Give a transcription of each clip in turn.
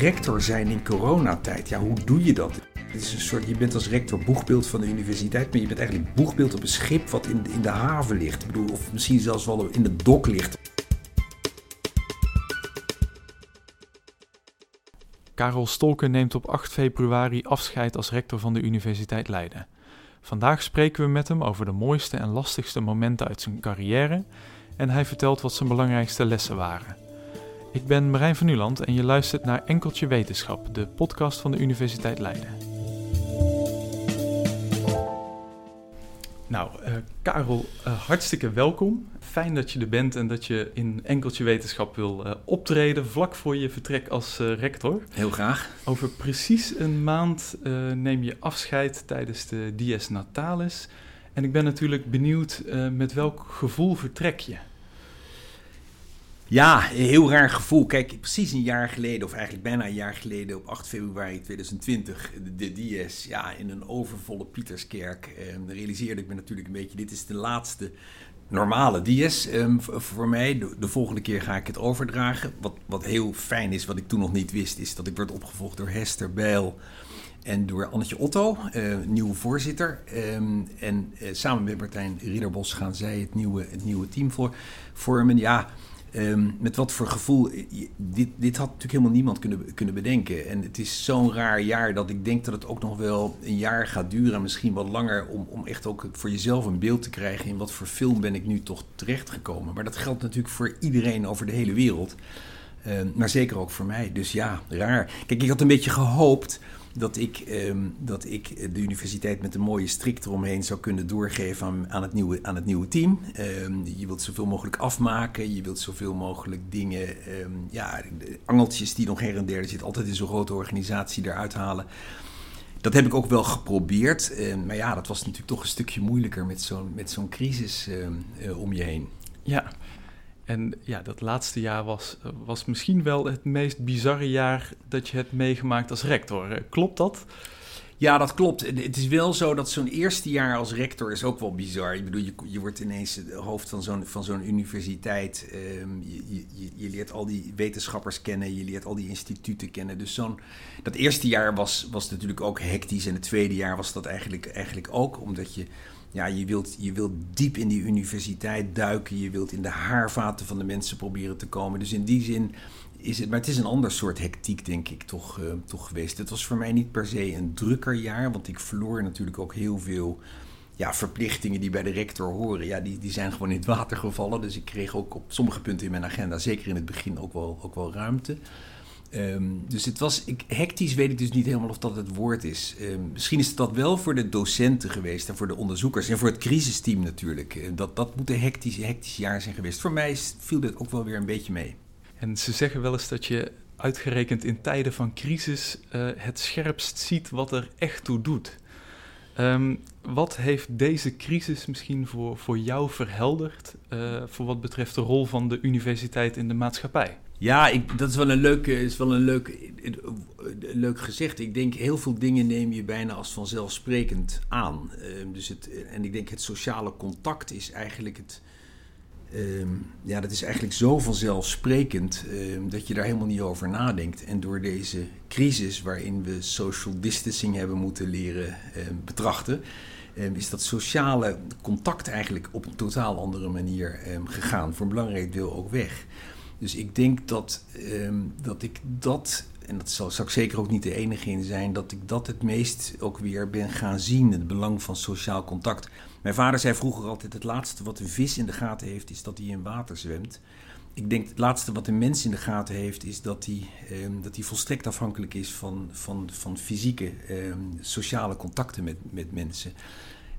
rector zijn in coronatijd. Ja, hoe doe je dat? Het is een soort, je bent als rector boegbeeld van de universiteit, maar je bent eigenlijk boegbeeld op een schip wat in, in de haven ligt. Ik bedoel, of misschien zelfs wel in de dok ligt. Karel Stolken neemt op 8 februari afscheid als rector van de Universiteit Leiden. Vandaag spreken we met hem over de mooiste en lastigste momenten uit zijn carrière en hij vertelt wat zijn belangrijkste lessen waren. Ik ben Marijn van Nuland en je luistert naar Enkeltje Wetenschap, de podcast van de Universiteit Leiden. Nou, uh, Karel, uh, hartstikke welkom. Fijn dat je er bent en dat je in Enkeltje Wetenschap wil uh, optreden vlak voor je vertrek als rector. Heel graag. Over precies een maand neem je afscheid tijdens de Dies Natalis. En ik ben natuurlijk benieuwd met welk gevoel vertrek je? Ja, een heel raar gevoel. Kijk, precies een jaar geleden, of eigenlijk bijna een jaar geleden, op 8 februari 2020, de Dies, ja, in een overvolle Pieterskerk, eh, realiseerde ik me natuurlijk een beetje, dit is de laatste normale Dies eh, voor mij. De, de, volgende keer ga ik het overdragen. Wat, wat heel fijn is, wat ik toen nog niet wist, is dat ik werd opgevolgd door Hester Bijl en door Annetje Otto, uh, nieuwe voorzitter. Um, en uh, samen met Martijn Ridderbos gaan zij het nieuwe, het nieuwe team voor, vormen. Ja, Um, met wat voor gevoel. Dit, dit had natuurlijk helemaal niemand kunnen, kunnen bedenken. En het is zo'n raar jaar dat ik denk dat het ook nog wel een jaar gaat duren. Misschien wat langer. Om, om echt ook voor jezelf een beeld te krijgen. in wat voor film ben ik nu toch terechtgekomen. Maar dat geldt natuurlijk voor iedereen over de hele wereld. Um, maar zeker ook voor mij. Dus ja, raar. Kijk, ik had een beetje gehoopt dat ik, ehm, dat ik de universiteit met een mooie strik eromheen zou kunnen doorgeven aan, aan, het, nieuwe, aan het nieuwe team. Ehm, je wilt zoveel mogelijk afmaken, je wilt zoveel mogelijk dingen, um, ja, angeltjes die nog her en der, er zit altijd in zo'n grote organisatie eruit halen. Dat heb ik ook wel geprobeerd, maar ja, dat was natuurlijk toch een stukje moeilijker met zo'n, met zo'n crisis uh, om je heen. Ja, en ja, dat laatste jaar was, was misschien wel het meest bizarre jaar dat je hebt meegemaakt als rector. Klopt dat? Ja, dat klopt. Het is wel zo dat zo'n eerste jaar als rector is ook wel bizar. Ik bedoel, je, je wordt ineens hoofd van zo'n, van zo'n universiteit. Um, je, je, je, leert al die wetenschappers kennen, je leert al die instituten kennen. Dus zo'n, dat eerste jaar was, was natuurlijk ook hectisch. En het tweede jaar was dat eigenlijk, eigenlijk ook, omdat je ja, je wilt, je wilt diep in die universiteit duiken. Je wilt in de haarvaten van de mensen proberen te komen. Dus in die zin is het, maar het is een ander soort hectiek, denk ik, toch, uh, toch geweest. Het was voor mij niet per se een drukker jaar, want ik verloor natuurlijk ook heel veel ja, verplichtingen die bij de rector horen. Ja, die, die zijn gewoon in het water gevallen. Dus ik kreeg ook op sommige punten in mijn agenda, zeker in het begin, ook wel, ook wel ruimte. Um, dus het was, ik, hectisch weet ik dus niet helemaal of dat het woord is. Um, misschien is het dat wel voor de docenten geweest en voor de onderzoekers en voor het crisisteam natuurlijk. Uh, dat, dat moet een hectisch, hectisch jaar zijn geweest. Voor mij viel dit ook wel weer een beetje mee. En ze zeggen wel eens dat je uitgerekend in tijden van crisis uh, het scherpst ziet wat er echt toe doet. Um, wat heeft deze crisis misschien voor, voor jou verhelderd uh, voor wat betreft de rol van de universiteit in de maatschappij? Ja, ik, dat is wel een leuk, is wel een leuk, leuk gezegd. Ik denk heel veel dingen neem je bijna als vanzelfsprekend aan. Uh, dus het, en ik denk het sociale contact is eigenlijk het. Uh, ja, dat is eigenlijk zo vanzelfsprekend uh, dat je daar helemaal niet over nadenkt. En door deze crisis, waarin we social distancing hebben moeten leren ehm, betrachten, is dat sociale contact eigenlijk op een totaal andere manier gegaan. Voor een belangrijk deel ook weg. Dus ik denk dat, ehm, dat ik dat, en dat zal, zal ik zeker ook niet de enige in zijn, dat ik dat het meest ook weer ben gaan zien, het belang van sociaal contact. Mijn vader zei vroeger altijd: het laatste wat een vis in de gaten heeft, is dat hij in water zwemt. Ik denk het laatste wat een mens in de gaten heeft, is dat hij, ehm, dat hij volstrekt afhankelijk is van, van, van fysieke, ehm, sociale contacten met, met mensen.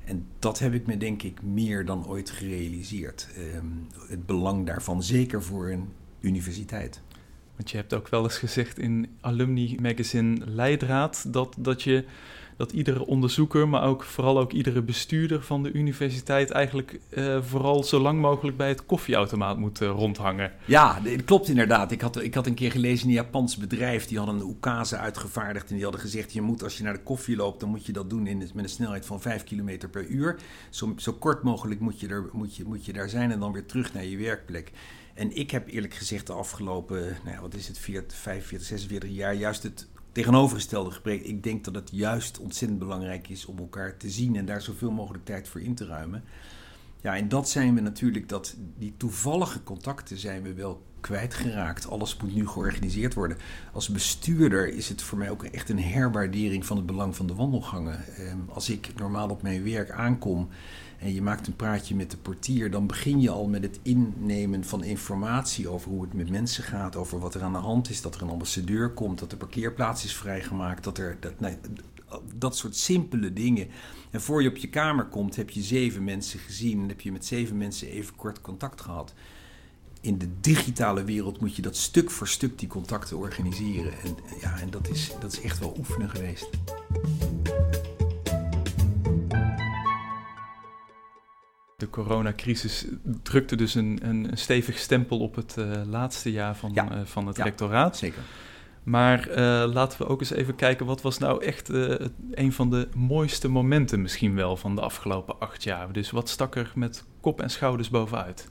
En dat heb ik me denk ik meer dan ooit gerealiseerd. Het belang daarvan, zeker voor een universiteit. Want je hebt ook wel eens gezegd in Alumni Magazine Leidraad dat, dat je dat iedere onderzoeker, maar ook vooral ook iedere bestuurder van de universiteit eigenlijk uh, vooral zo lang mogelijk bij het koffieautomaat moet uh, rondhangen. Ja, dat klopt inderdaad. Ik had, ik had een keer gelezen in een Japans bedrijf, die hadden een ukase uitgevaardigd en die hadden gezegd, je moet als je naar de koffie loopt, dan moet je dat doen in, met een snelheid van 5 km per uur. Zo, zo kort mogelijk moet je, er, moet, je, moet je daar zijn en dan weer terug naar je werkplek. En ik heb eerlijk gezegd de afgelopen, nou wat is het, 40, 45, 46 jaar juist het tegenovergestelde gebrek. Ik denk dat het juist ontzettend belangrijk is om elkaar te zien en daar zoveel mogelijk tijd voor in te ruimen. Ja, en dat zijn we natuurlijk, dat, die toevallige contacten zijn we wel kwijtgeraakt. Alles moet nu georganiseerd worden. Als bestuurder is het voor mij ook echt een herwaardering van het belang van de wandelgangen. Ehm, als ik normaal op mijn werk aankom en je maakt een praatje met de portier, dan begin je al met het innemen van informatie over hoe het met mensen gaat, over wat er aan de hand is, dat er een ambassadeur komt, dat de parkeerplaats is vrijgemaakt, dat er dat, dat soort simpele dingen. En voor je op je kamer komt, heb je zeven mensen gezien en heb je met zeven mensen even kort contact gehad. In de digitale wereld moet je dat stuk voor stuk die contacten organiseren. En, ja, en dat, is, dat is echt wel oefenen geweest. De coronacrisis drukte dus een, een, een stevig stempel op het uh, laatste jaar van, ja. uh, van het ja, rectoraat. Zeker. Maar uh, laten we ook eens even kijken, wat was nou echt een van de mooiste momenten misschien wel van de afgelopen acht jaar? Dus wat stak er met kop en schouders bovenuit?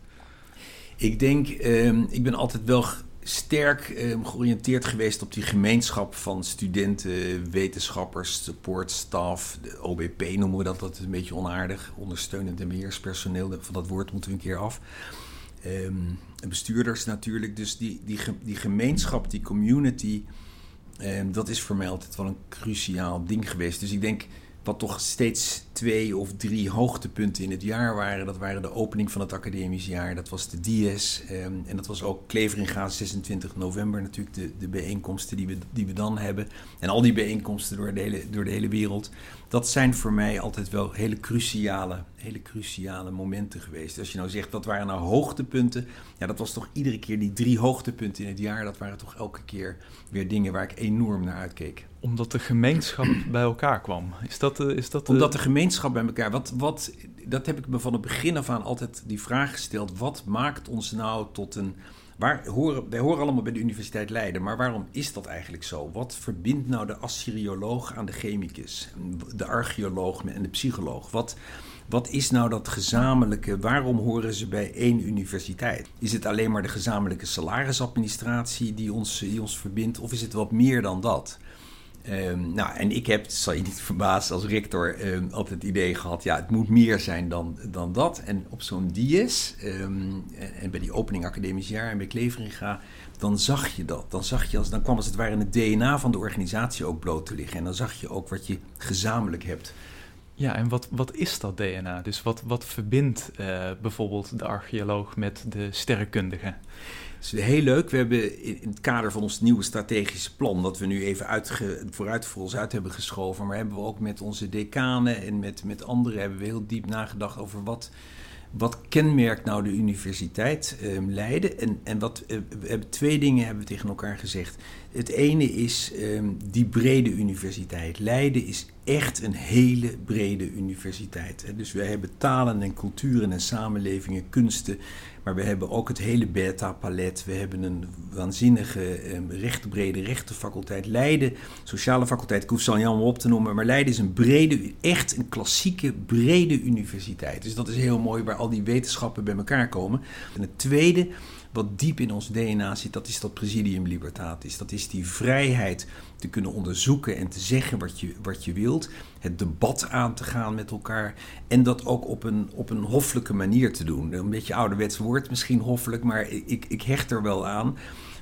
Ik denk, ehm, ik ben altijd wel sterk eh, georiënteerd geweest op die gemeenschap van studenten, wetenschappers, supportstaf, de OBP noemen we dat, dat is een beetje onaardig, ondersteunend en beheerspersoneel, van dat woord moeten we een keer af. Ehm, bestuurders natuurlijk, dus die, die, die gemeenschap, die community, ehm, dat is voor mij altijd wel een cruciaal ding geweest. Dus ik denk wat toch steeds twee of drie hoogtepunten in het jaar waren. Dat waren de opening van het academisch jaar, dat was de Dies. Ehm, en dat was ook Kleveringa 26 november natuurlijk, de, de bijeenkomsten die we, die we dan hebben. En al die bijeenkomsten door de, hele, door de hele wereld. Dat zijn voor mij altijd wel hele cruciale, hele cruciale momenten geweest. Als je nou zegt, wat waren nou hoogtepunten? Ja, dat was toch iedere keer die drie hoogtepunten in het jaar. Dat waren toch elke keer weer dingen waar ik enorm naar uitkeek omdat de gemeenschap bij elkaar kwam. Is dat, is dat Omdat de gemeenschap bij elkaar. Wat, wat, dat heb ik me van het begin af aan altijd die vraag gesteld. Wat maakt ons nou tot een. Waar horen, wij horen allemaal bij de Universiteit Leiden, maar waarom is dat eigenlijk zo? Wat verbindt nou de Assyrioloog aan de chemicus, de archeoloog en de psycholoog? Wat, wat is nou dat gezamenlijke? Waarom horen ze bij één universiteit? Is het alleen maar de gezamenlijke salarisadministratie die ons, die ons verbindt, of is het wat meer dan dat? Um, nou, en ik heb, zal je niet verbazen, als rector um, altijd het idee gehad, ja, het moet meer zijn dan, dan dat. En op zo'n dies, um, en bij die opening academisch jaar en bij Kleveringa, dan zag je dat. Dan, zag je als, dan kwam als het ware het DNA van de organisatie ook bloot te liggen. En dan zag je ook wat je gezamenlijk hebt. Ja, en wat, wat is dat DNA? Dus wat, wat verbindt uh, bijvoorbeeld de archeoloog met de sterrenkundige? is heel leuk. We hebben in het kader van ons nieuwe strategische plan, dat we nu even vooruit voor ons uit hebben geschoven, maar hebben we ook met onze decanen en met, met anderen hebben we heel diep nagedacht over wat, wat kenmerkt nou de universiteit eh, Leiden. En, en wat, eh, we hebben twee dingen hebben we tegen elkaar gezegd. Het ene is eh, die brede universiteit. Leiden is echt een hele brede universiteit. Dus we hebben talen en culturen en samenlevingen, kunsten. Maar we hebben ook het hele beta-palet. We hebben een waanzinnige eh, rechtbrede rechtenfaculteit. Leiden, sociale faculteit, ik hoef ze allemaal op te noemen. Maar Leiden is een brede, echt een klassieke brede universiteit. Dus dat is heel mooi waar al die wetenschappen bij elkaar komen. En het tweede wat diep in ons DNA zit, dat is dat presidium libertatis. Dat is die vrijheid te kunnen onderzoeken en te zeggen wat je, wat je wilt. Het debat aan te gaan met elkaar. En dat ook op een, op een hoffelijke manier te doen. Een beetje ouderwets woord, misschien hoffelijk, maar ik, ik hecht er wel aan.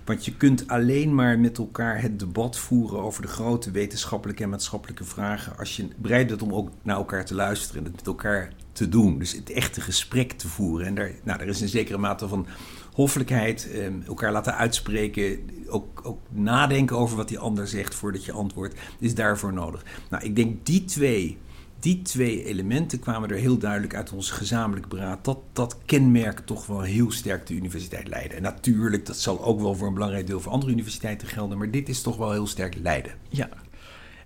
Want je kunt alleen maar met elkaar het debat voeren over de grote wetenschappelijke en maatschappelijke vragen. als je bereid bent om ook naar elkaar te luisteren en het met elkaar te doen. Dus het echte gesprek te voeren. En daar, nou, er is een zekere mate van hoffelijkheid, ehm, elkaar laten uitspreken, ook, ook nadenken over wat die ander zegt voordat je antwoordt, is daarvoor nodig. Nou, ik denk die twee, die twee elementen kwamen er heel duidelijk uit ons gezamenlijk beraad. Dat, dat kenmerkt toch wel heel sterk de Universiteit Leiden. En natuurlijk, dat zal ook wel voor een belangrijk deel voor andere universiteiten gelden, maar dit is toch wel heel sterk Leiden. Ja,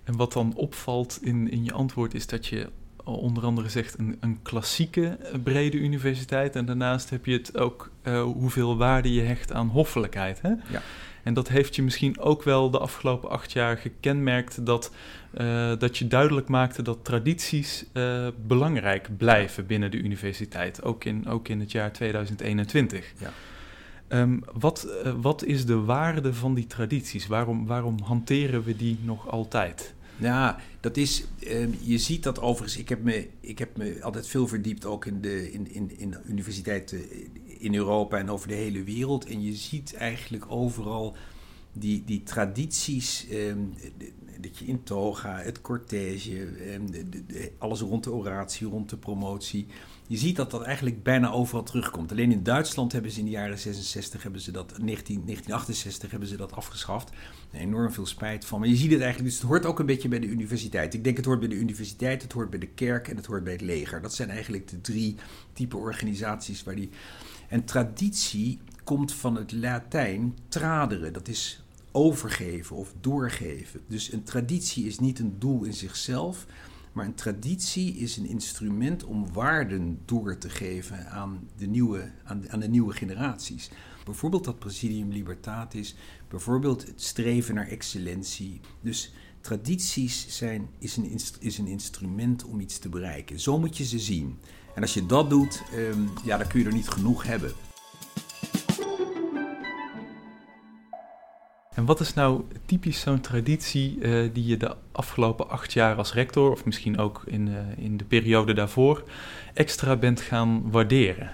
En wat dan opvalt in, in je antwoord is dat je onder andere zegt een, een klassieke eh, brede universiteit. En daarnaast heb je het ook uh, hoeveel waarde je hecht aan hoffelijkheid. Hè? Ja. En dat heeft je misschien ook wel de afgelopen acht jaar gekenmerkt dat, uh, dat je duidelijk maakte dat tradities uh, belangrijk blijven binnen de universiteit, ook in, ook in het jaar 2021. Ja. Um, wat, uh, wat is de waarde van die tradities? Waarom, waarom hanteren we die nog altijd? Ja, dat is. Uh, je ziet dat overigens. Ik heb, me, ik heb me altijd veel verdiept ook in de, in, in, in de universiteiten in Europa en over de hele wereld. En je ziet eigenlijk overal die, die tradities. Um, dat je in toga, het cortège, um, de, de, de, alles rond de oratie, rond de promotie. Je ziet dat dat eigenlijk bijna overal terugkomt. Alleen in Duitsland hebben ze in de jaren 66, hebben ze dat, 19, 1968 hebben ze dat afgeschaft. Enorm veel spijt van. Maar je ziet het eigenlijk, dus het hoort ook een beetje bij de universiteit. Ik denk het hoort bij de universiteit, het hoort bij de kerk en het hoort bij het leger. Dat zijn eigenlijk de drie type organisaties waar die. En traditie komt van het Latijn traderen. Dat is overgeven of doorgeven. Dus een traditie is niet een doel in zichzelf. Maar een traditie is een instrument om waarden door te geven aan de nieuwe, aan de, aan de nieuwe generaties. Bijvoorbeeld dat Presidium Libertatis, bijvoorbeeld het streven naar excellentie. Dus tradities zijn, is, een, is een instrument om iets te bereiken. Zo moet je ze zien. En als je dat doet, um, ja, dan kun je er niet genoeg hebben. En wat is nou typisch zo'n traditie uh, die je de afgelopen acht jaar als rector, of misschien ook in, uh, in de periode daarvoor, extra bent gaan waarderen?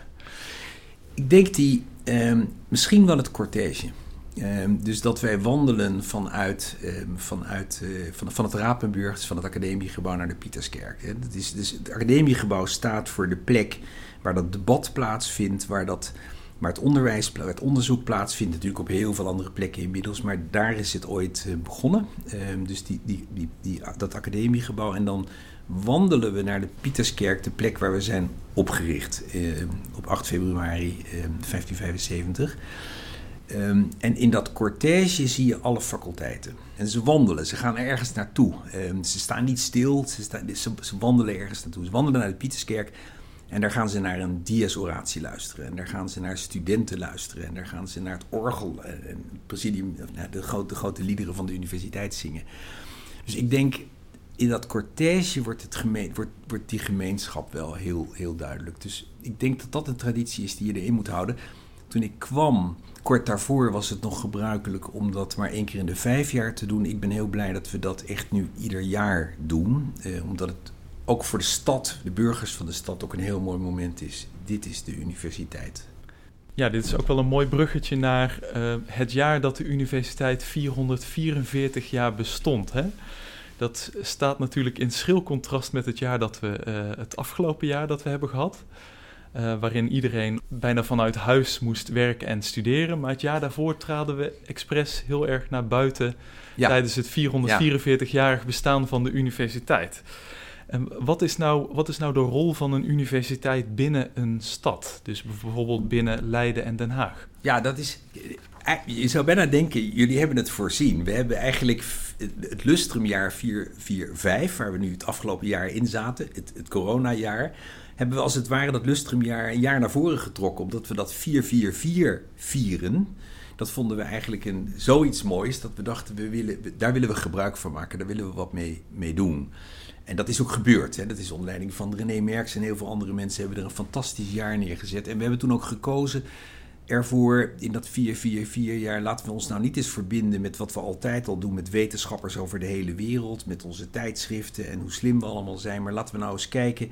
Ik denk die um, misschien wel het cortège. Um, dus dat wij wandelen vanuit, um, vanuit van, van het Rapenburg, dus van het academiegebouw naar de Pieterskerk. Hè. Dat is, dus het academiegebouw staat voor de plek waar dat debat plaatsvindt, waar dat maar het onderwijs, het onderzoek plaatsvindt natuurlijk op heel veel andere plekken inmiddels. Maar daar is het ooit begonnen. Um, dus die, die, die, die, dat academiegebouw. En dan wandelen we naar de Pieterskerk, de plek waar we zijn opgericht. Uh, op 8 februari uh, 1575. Um, en in dat cortège zie je alle faculteiten. En ze wandelen, ze gaan ergens naartoe. Ze staan niet stil, ze, ze, ze, wandelen ergens naartoe. Ze wandelen naar de Pieterskerk. En daar gaan ze naar een dies-oratie luisteren. En daar gaan ze naar studenten luisteren. En daar gaan ze naar het orgel en het presidium, de grote, grote liederen van de universiteit zingen. Dus ik denk, in dat cortège wordt, het wordt, wordt die gemeenschap wel heel, heel duidelijk. Dus ik denk dat dat een traditie is die je erin moet houden. Toen ik kwam, kort daarvoor was het nog gebruikelijk om dat maar één keer in de vijf jaar te doen. Ik ben heel blij dat we dat echt nu ieder jaar doen. Eh, omdat het ook voor de stad, de burgers van de stad, ook een heel mooi moment is. Dit is de universiteit. Ja, dit is ook wel een mooi bruggetje naar uh, het jaar dat de universiteit 444 jaar bestond. Hè? Dat staat natuurlijk in schril contrast met het jaar dat we, uh, het afgelopen jaar dat we hebben gehad. Uh, waarin iedereen bijna vanuit huis moest werken en studeren. Maar het jaar daarvoor traden we expres heel erg naar buiten ja. tijdens het 444-jarig bestaan van de universiteit. En wat is, nou, wat is nou de rol van een universiteit binnen een stad? Dus bijvoorbeeld binnen Leiden en Den Haag. Ja, dat is. Je zou bijna denken, jullie hebben het voorzien. We hebben eigenlijk het lustrumjaar 445, waar we nu het afgelopen jaar in zaten, het, het coronajaar, hebben we als het ware dat lustrumjaar een jaar naar voren getrokken, omdat we dat 444 vieren. Dat vonden we eigenlijk een, zoiets moois dat we dachten, we willen, daar willen we gebruik van maken, daar willen we wat mee, mee doen. En dat is ook gebeurd. Hè. Dat is onder leiding van René Merks en heel veel andere mensen hebben er een fantastisch jaar neergezet. En we hebben toen ook gekozen ervoor in dat 444 jaar laten we ons nou niet eens verbinden met wat we altijd al doen met wetenschappers over de hele wereld, met onze tijdschriften en hoe slim we allemaal zijn. Maar laten we nou eens kijken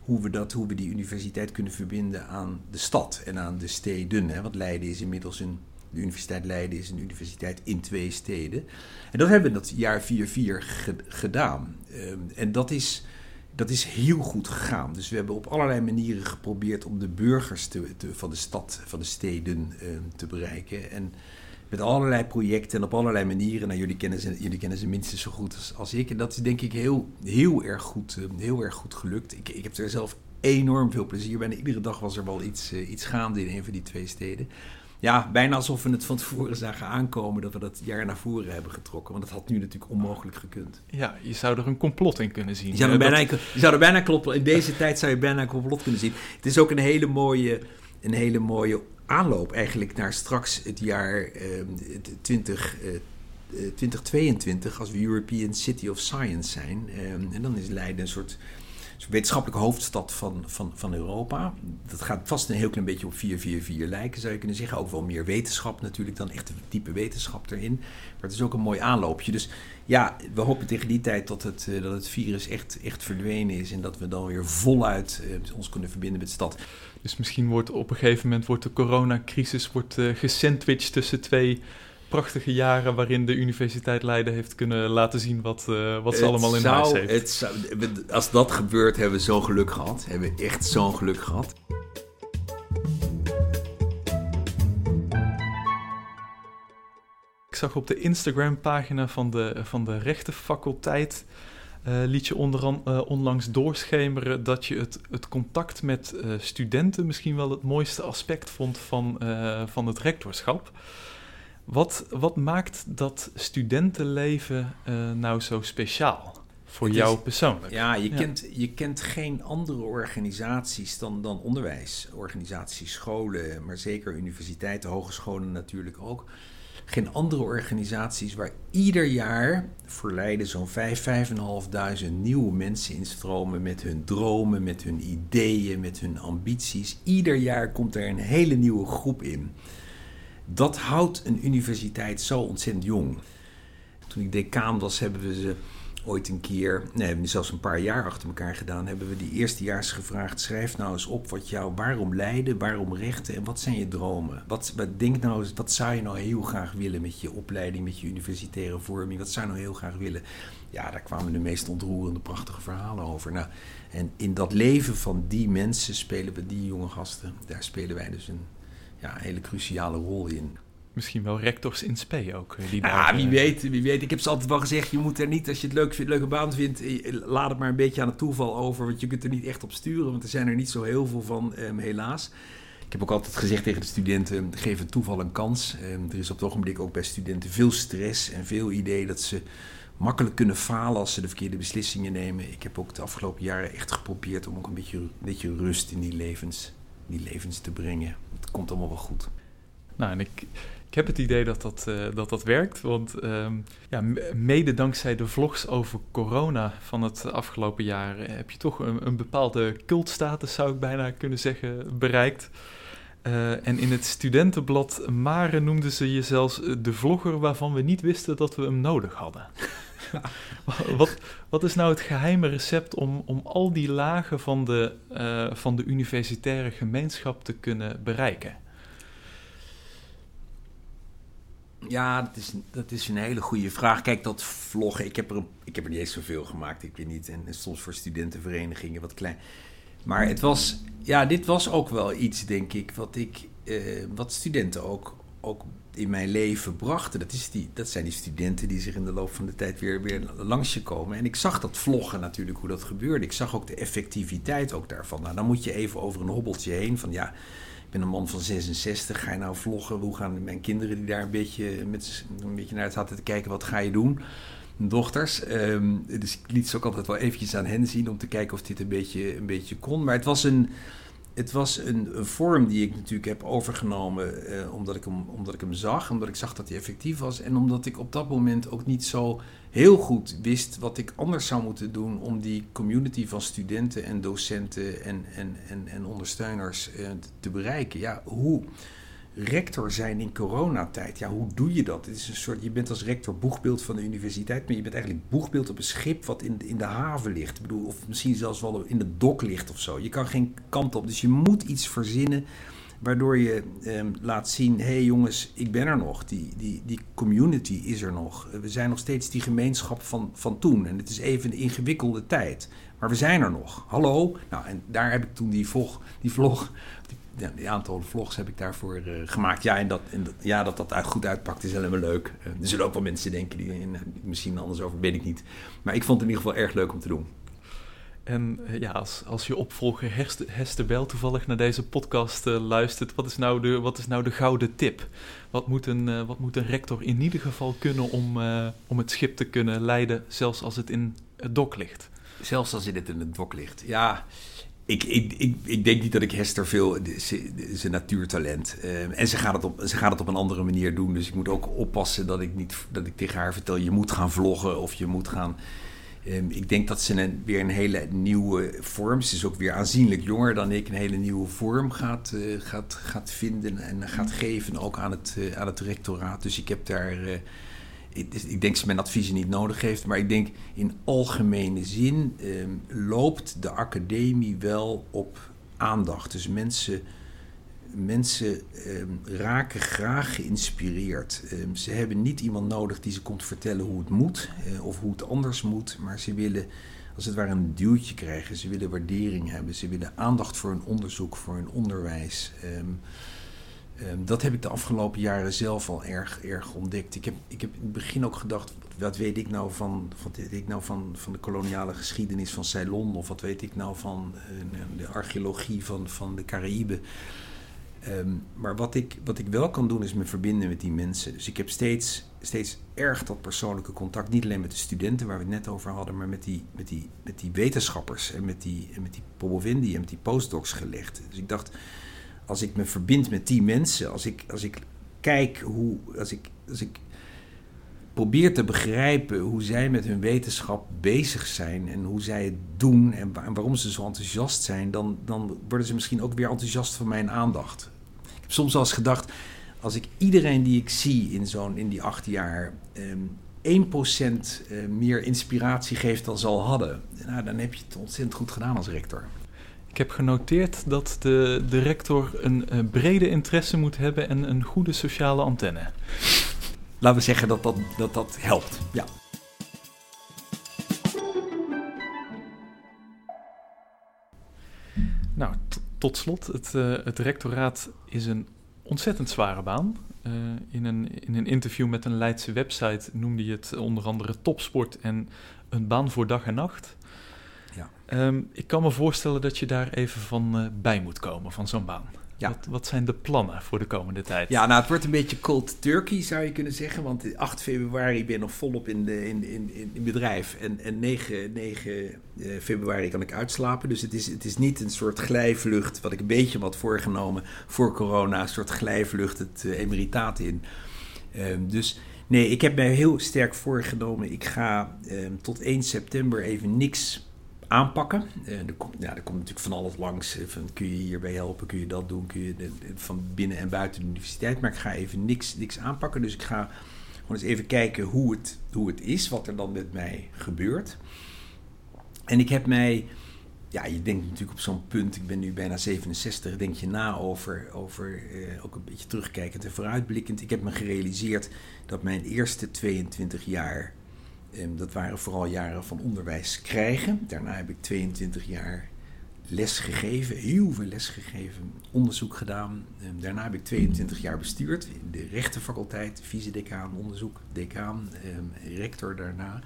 hoe we, dat, hoe we die universiteit kunnen verbinden aan de stad en aan de steden. Hè. Want Leiden is inmiddels een de Universiteit Leiden is een universiteit in twee steden. En dat hebben we dat jaar 4-4 ge gedaan. Um, en dat is, dat is heel goed gegaan. Dus we hebben op allerlei manieren geprobeerd om de burgers te, van de stad, van de steden um, te bereiken. En met allerlei projecten en op allerlei manieren. Nou, jullie kennen ze, jullie kennen ze minstens zo goed als, ik. En dat is denk ik heel, heel, erg, goed, uh, heel erg goed gelukt. Ik, ik heb er zelf enorm veel plezier bij. En iedere dag was er wel iets, uh, iets gaande in een van die twee steden. Ja, bijna alsof we het van tevoren zagen aankomen dat we dat jaar naar voren hebben getrokken. Want dat had nu natuurlijk onmogelijk gekund. Ja, je zou er een complot in kunnen zien. Je zou er bijna, je zou er bijna kloppen. In deze tijd zou je bijna een complot kunnen zien. Het is ook een hele mooie, een hele mooie aanloop eigenlijk naar straks het jaar eh, 20, eh, 2022, als we European City of Science zijn. Eh, en dan is Leiden een soort wetenschappelijke hoofdstad van, van, van Europa. Dat gaat vast een heel klein beetje op 444 lijken, zou je kunnen zeggen. Ook wel meer wetenschap natuurlijk dan echt diepe wetenschap erin. Maar het is ook een mooi aanloopje. Dus ja, we hopen tegen die tijd dat het, eh, dat het virus echt, echt verdwenen is. En dat we dan weer voluit uh, ons kunnen verbinden met de stad. Dus misschien wordt op een gegeven moment wordt de coronacrisis wordt, uh, gesandwiched tussen twee prachtige jaren waarin de Universiteit Leiden heeft kunnen laten zien wat, uh, wat ze allemaal in zou, huis heeft. Het zou, als dat gebeurt, hebben we zo'n geluk gehad. Hebben we echt zo'n geluk gehad. Ik zag op de Instagram-pagina van de, van de rechtenfaculteit... Uh, liet je uh, onlangs doorschemeren dat je het, het contact met uh, studenten misschien wel het mooiste aspect vond van, van het rectorschap. Wat, wat maakt dat studentenleven uh, nou zo speciaal? Voor het jou is, persoonlijk. Ja, je, ja. Kent, je kent geen andere organisaties dan, dan onderwijsorganisaties, scholen, maar zeker universiteiten, hogescholen natuurlijk ook. Geen andere organisaties waar ieder jaar voor Leiden zo'n 5.000, 5.500 nieuwe mensen instromen met hun dromen, met hun ideeën, met hun ambities. Ieder jaar komt er een hele nieuwe groep in dat houdt een universiteit zo ontzettend jong. Toen ik decaan was, hebben we ze ooit een keer, nee, hebben zelfs een paar jaar achter elkaar gedaan, hebben we die eerstejaars gevraagd: schrijf nou eens op wat jou, waarom lijden, waarom rechten en wat zijn je dromen? Wat, wat, denk nou eens, wat zou je nou heel graag willen met je opleiding, met je universitaire vorming? Wat zou je nou heel graag willen? Ja, daar kwamen de meest ontroerende, prachtige verhalen over. Nou, en in dat leven van die mensen spelen we, die jonge gasten, daar spelen wij dus een ja, een hele cruciale rol in. Misschien wel rectors in spe ook. Eh, die ja, wie weet, wie weet. Ik heb ze altijd wel gezegd, je moet er niet, als je het leuk vindt, leuke baan vindt, eh, laat het maar een beetje aan het toeval over, want je kunt er niet echt op sturen, want er zijn er niet zo heel veel van, um, helaas. Ik heb ook altijd gezegd tegen de studenten, geef het toeval een kans. Um, er is op het ogenblik ook bij studenten veel stress en veel idee dat ze makkelijk kunnen falen als ze de verkeerde beslissingen nemen. Ik heb ook de afgelopen jaren echt geprobeerd om ook een beetje, een beetje rust in die levens, die levens te brengen het komt allemaal wel goed. Nou, en ik, ik heb het idee dat dat, uh, dat, dat werkt. Want um, ja, mede dankzij de vlogs over corona van het afgelopen jaar eh, heb je toch een, een bepaalde cultstatus, zou ik bijna kunnen zeggen, bereikt. Uh, en in het studentenblad Mare noemden ze je zelfs de vlogger waarvan we niet wisten dat we hem nodig hadden. wat, wat is nou het geheime recept om, om al die lagen van de, uh, van de universitaire gemeenschap te kunnen bereiken? Ja, dat is, dat is een hele goede vraag. Kijk, dat vloggen, ik heb er, ik heb er niet eens zoveel gemaakt, ik weet niet. En, soms voor studentenverenigingen wat klein. Maar het was, ja, dit was ook wel iets, denk ik, wat ik, uh, wat studenten ook, ook in mijn leven brachten. Dat, is die, dat zijn die studenten die zich in de loop van de tijd weer, weer langs je komen. En ik zag dat vloggen natuurlijk, hoe dat gebeurde. Ik zag ook de effectiviteit ook daarvan. Nou, dan moet je even over een hobbeltje heen van ja... Ik ben een man van 66, ga je nou vloggen? Hoe gaan mijn kinderen die daar een beetje, met, een beetje naar het hadden te kijken, wat ga je doen? dochters. Um, dus ik liet ze ook altijd wel eventjes aan hen zien om te kijken of dit een beetje, een beetje kon. Maar het was een, het was een, een, vorm die ik natuurlijk heb overgenomen eh, omdat, ik hem, omdat ik hem zag, omdat ik zag dat hij effectief was en omdat ik op dat moment ook niet zo heel goed wist wat ik anders zou moeten doen om die community van studenten en docenten en, en, en, en ondersteuners eh, te bereiken. Ja, hoe, rector zijn in coronatijd. Ja, hoe doe je dat? Het is een soort, je bent als rector boegbeeld van de universiteit, maar je bent eigenlijk boegbeeld op een schip wat in, in de haven ligt. Ik bedoel, of misschien zelfs wel in de dok ligt of zo. Je kan geen kant op. Dus je moet iets verzinnen waardoor je eh, laat zien: hé hey jongens, ik ben er nog. Die, die, die community is er nog. We zijn nog steeds die gemeenschap van, van toen. En het is even een ingewikkelde tijd. Maar we zijn er nog. Hallo? Nou, en daar heb ik toen die vlog, die vlog ja, die aantal vlogs heb ik daarvoor uh, gemaakt. Ja, en, dat, en dat, ja, dat dat goed uitpakt is helemaal leuk. Uh, er zullen ook wel mensen denken die uh, misschien anders over, weet ik niet. Maar ik vond het in ieder geval erg leuk om te doen. En eh, ja, als, als je opvolger Hester, Hester Bel toevallig naar deze podcast uh, luistert, wat is, nou de, wat is nou de gouden tip? Wat moet een, uh, wat moet een rector in ieder geval kunnen om, om het schip te kunnen leiden, zelfs als het in het dok ligt? Zelfs als het in het dok ligt, ja. Ik, ik, ik, denk niet dat ik Hester veel. Een natuurtalent. en ze gaat, het op, ze gaat het op een andere manier doen. Dus ik moet ook oppassen dat ik niet dat ik tegen haar vertel: je moet gaan vloggen of je moet gaan Ehm, ik denk dat ze een, weer een hele nieuwe vorm, ze is ook weer aanzienlijk jonger dan ik, een hele nieuwe vorm gaat, uh, gaat, gaat vinden en gaat geven, ook aan het, uh, aan het rectoraat. Dus ik heb daar, uh, ik, ik, denk dat ze mijn adviezen niet nodig heeft, maar ik denk in algemene zin um, loopt de academie wel op aandacht. Dus mensen mensen ehm, raken graag geïnspireerd. Ehm, ze hebben niet iemand nodig die ze komt vertellen hoe het moet eh, of hoe het anders moet, maar ze willen als het ware een duwtje krijgen. Ze willen waardering hebben, ze willen aandacht voor hun onderzoek, voor hun onderwijs. Ehm, dat heb ik de afgelopen jaren zelf al erg, erg ontdekt. Ik heb, ik heb in het begin ook gedacht, wat weet ik nou van, wat weet ik nou van, van de koloniale geschiedenis van Ceylon? Of wat weet ik nou van uh, de archeologie van, van de Caraïben? Ehm, maar wat ik, wat ik wel kan doen is me verbinden met die mensen. Dus ik heb steeds, steeds erg dat persoonlijke contact. Niet alleen met de studenten waar we het net over hadden, maar met die, met die, met die wetenschappers en met die, en met die Pobovindi en met die postdocs gelegd. Dus ik dacht, als ik me verbind met die mensen, als ik, als ik kijk hoe, als ik, als ik probeer te begrijpen hoe zij met hun wetenschap bezig zijn en hoe zij het doen en, waarom ze zo enthousiast zijn, dan, dan worden ze misschien ook weer enthousiast van mijn aandacht. Ik heb soms wel eens gedacht, als ik iedereen die ik zie in, zo'n, in die acht jaar um, ehm, 1% eh, meer inspiratie geeft dan ze al hadden, nou, dan heb je het ontzettend goed gedaan als rector. Ik heb genoteerd dat de, de rector een uh, brede interesse moet hebben en een goede sociale antenne laten we zeggen dat dat, dat, dat helpt. Ja. Nou, tot slot, het, uh, het rectoraat is een ontzettend zware baan. Uh, in, een, in een interview met een Leidse website noemde je het onder andere topsport en een baan voor dag en nacht. Ja. Um, ik kan me voorstellen dat je daar even van uh, bij moet komen, van zo'n baan. Ja. Wat, wat, zijn de plannen voor de komende tijd? Ja, nou, het wordt een beetje cold turkey, zou je kunnen zeggen. Want 8 februari ben ik nog volop in, de, in, in, in bedrijf. En, en 9, 9 eh, februari kan ik uitslapen. Dus het is, het is niet een soort glijvlucht, wat ik een beetje had voorgenomen voor corona. Een soort glijvlucht het uh, emeritaat in. Um, dus nee, ik heb mij heel sterk voorgenomen. Ik ga um, tot 1 september even niks aanpakken. Uh, er, komt, ja, er komt natuurlijk van alles langs. Eh, kun je hierbij helpen? Kun je dat doen? Kun je van binnen en buiten de universiteit? Maar ik ga even niks, niks aanpakken. Dus ik ga gewoon eens even kijken hoe het, hoe het is. Wat er dan met mij gebeurt. En ik heb mij... Ja, je denkt natuurlijk op zo'n punt, ik ben nu bijna 67, denk je na over, over eh, ook een beetje terugkijkend en vooruitblikkend. Ik heb me gerealiseerd dat mijn eerste 22 jaar dat waren vooral jaren van onderwijs krijgen. Daarna heb ik 22 jaar les gegeven, heel veel les gegeven, onderzoek gedaan. Ehm, daarna heb ik 22 jaar bestuurd in de rechtenfaculteit, vice-decaan, onderzoek, decaan, ehm, rector daarna.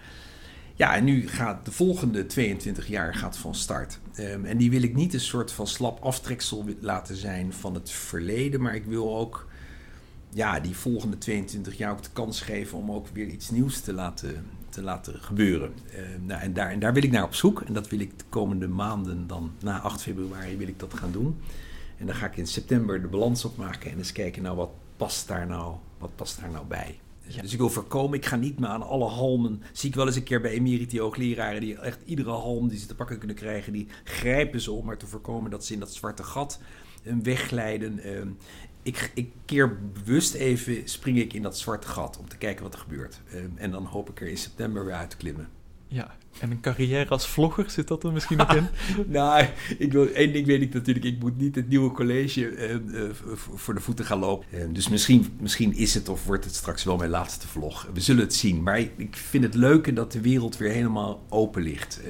Ja, en nu gaat de volgende 22 jaar gaat van start. en die wil ik niet een soort van slap aftreksel laten zijn van het verleden, maar ik wil ook ja, die volgende 22 jaar ook de kans geven om ook weer iets nieuws te laten, te laten gebeuren. Uh, nou, en, daar, en daar wil ik naar op zoek. En dat wil ik de komende maanden dan, na 8 februari, wil ik dat gaan doen. En dan ga ik in september de balans opmaken en eens kijken, nou, wat past daar nou, wat past daar nou bij? Dus ik wil voorkomen, ik ga niet meer aan alle halmen. Zie ik wel eens een keer bij emeriti hoogleraren die echt iedere halm die ze te pakken kunnen krijgen, die grijpen ze om maar te voorkomen dat ze in dat zwarte gat wegglijden. Ehm, ik, ik keer bewust even, spring ik in dat zwarte gat om te kijken wat er gebeurt. Ehm, en dan hoop ik er in september weer uit te klimmen. Ja, en een carrière als vlogger, zit dat er misschien nog in? nou, ik wil, één ding weet ik natuurlijk, ik moet niet het nieuwe college uh, uh, voor de voeten gaan lopen. Uh, dus misschien, misschien is het of wordt het straks wel mijn laatste vlog. We zullen het zien. Maar ik vind het leuke dat de wereld weer helemaal open ligt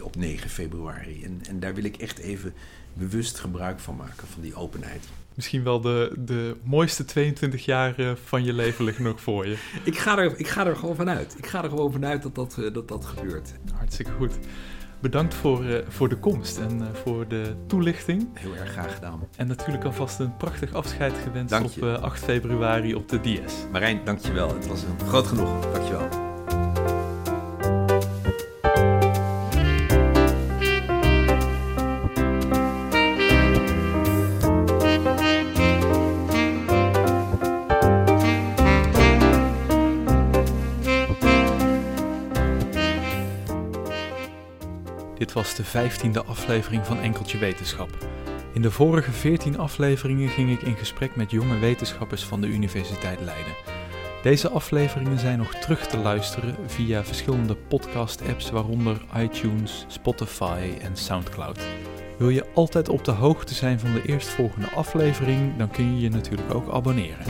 op 9 februari. En, en daar wil ik echt even bewust gebruik van maken, van die openheid misschien wel de, de mooiste 22 jaar van je leven liggen nog voor je. ik, ga er, ik ga er gewoon vanuit. Ik ga er gewoon vanuit dat dat, eh, dat, dat gebeurt. Hartstikke goed. bedankt voor, uh, voor de komst en uh, voor de toelichting. Heel erg graag gedaan. En natuurlijk alvast een prachtig afscheid gewenst op uh, 8 februari op de DS. Marijn, dankjewel. Het was een groot genoeg. Dankjewel. Dit was de vijftiende aflevering van Enkeltje Wetenschap. In de vorige 14 afleveringen ging ik in gesprek met jonge wetenschappers van de Universiteit Leiden. Deze afleveringen zijn nog terug te luisteren via verschillende podcast-apps, waaronder iTunes, Spotify en SoundCloud. Wil je altijd op de hoogte zijn van de eerstvolgende aflevering, dan kun je je natuurlijk ook abonneren.